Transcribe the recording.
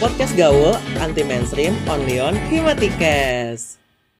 Podcast Gaul, anti mainstream, only on Himatikes.